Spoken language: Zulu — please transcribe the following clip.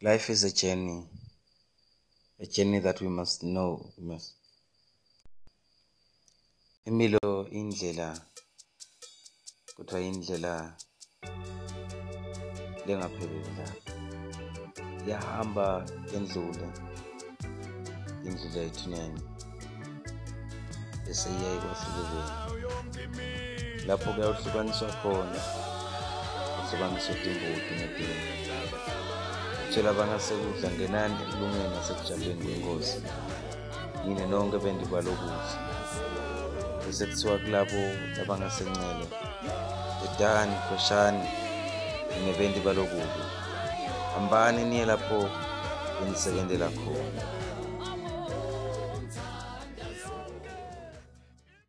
Life is a journey, a journey that we must know. We must. Impilo indlela kuthiwa indlela lengaphelelanga. Iyahamba yendlule indlela ethuneni bese iyaye kwahlukekela. Lapho kuyawuhlukaniswa khona kuhlukaniswa timbuti ngetimvu. Tshela abangasekudla ngenani ekulungeni nasekujabuleni kwenkosi. Yini nonke bendibalwe kuhle. Bese kuthiwa kulabo abangasencele dedani khoshani nine bendibalwe kubi. Hambani niye lapho benisekentela khona.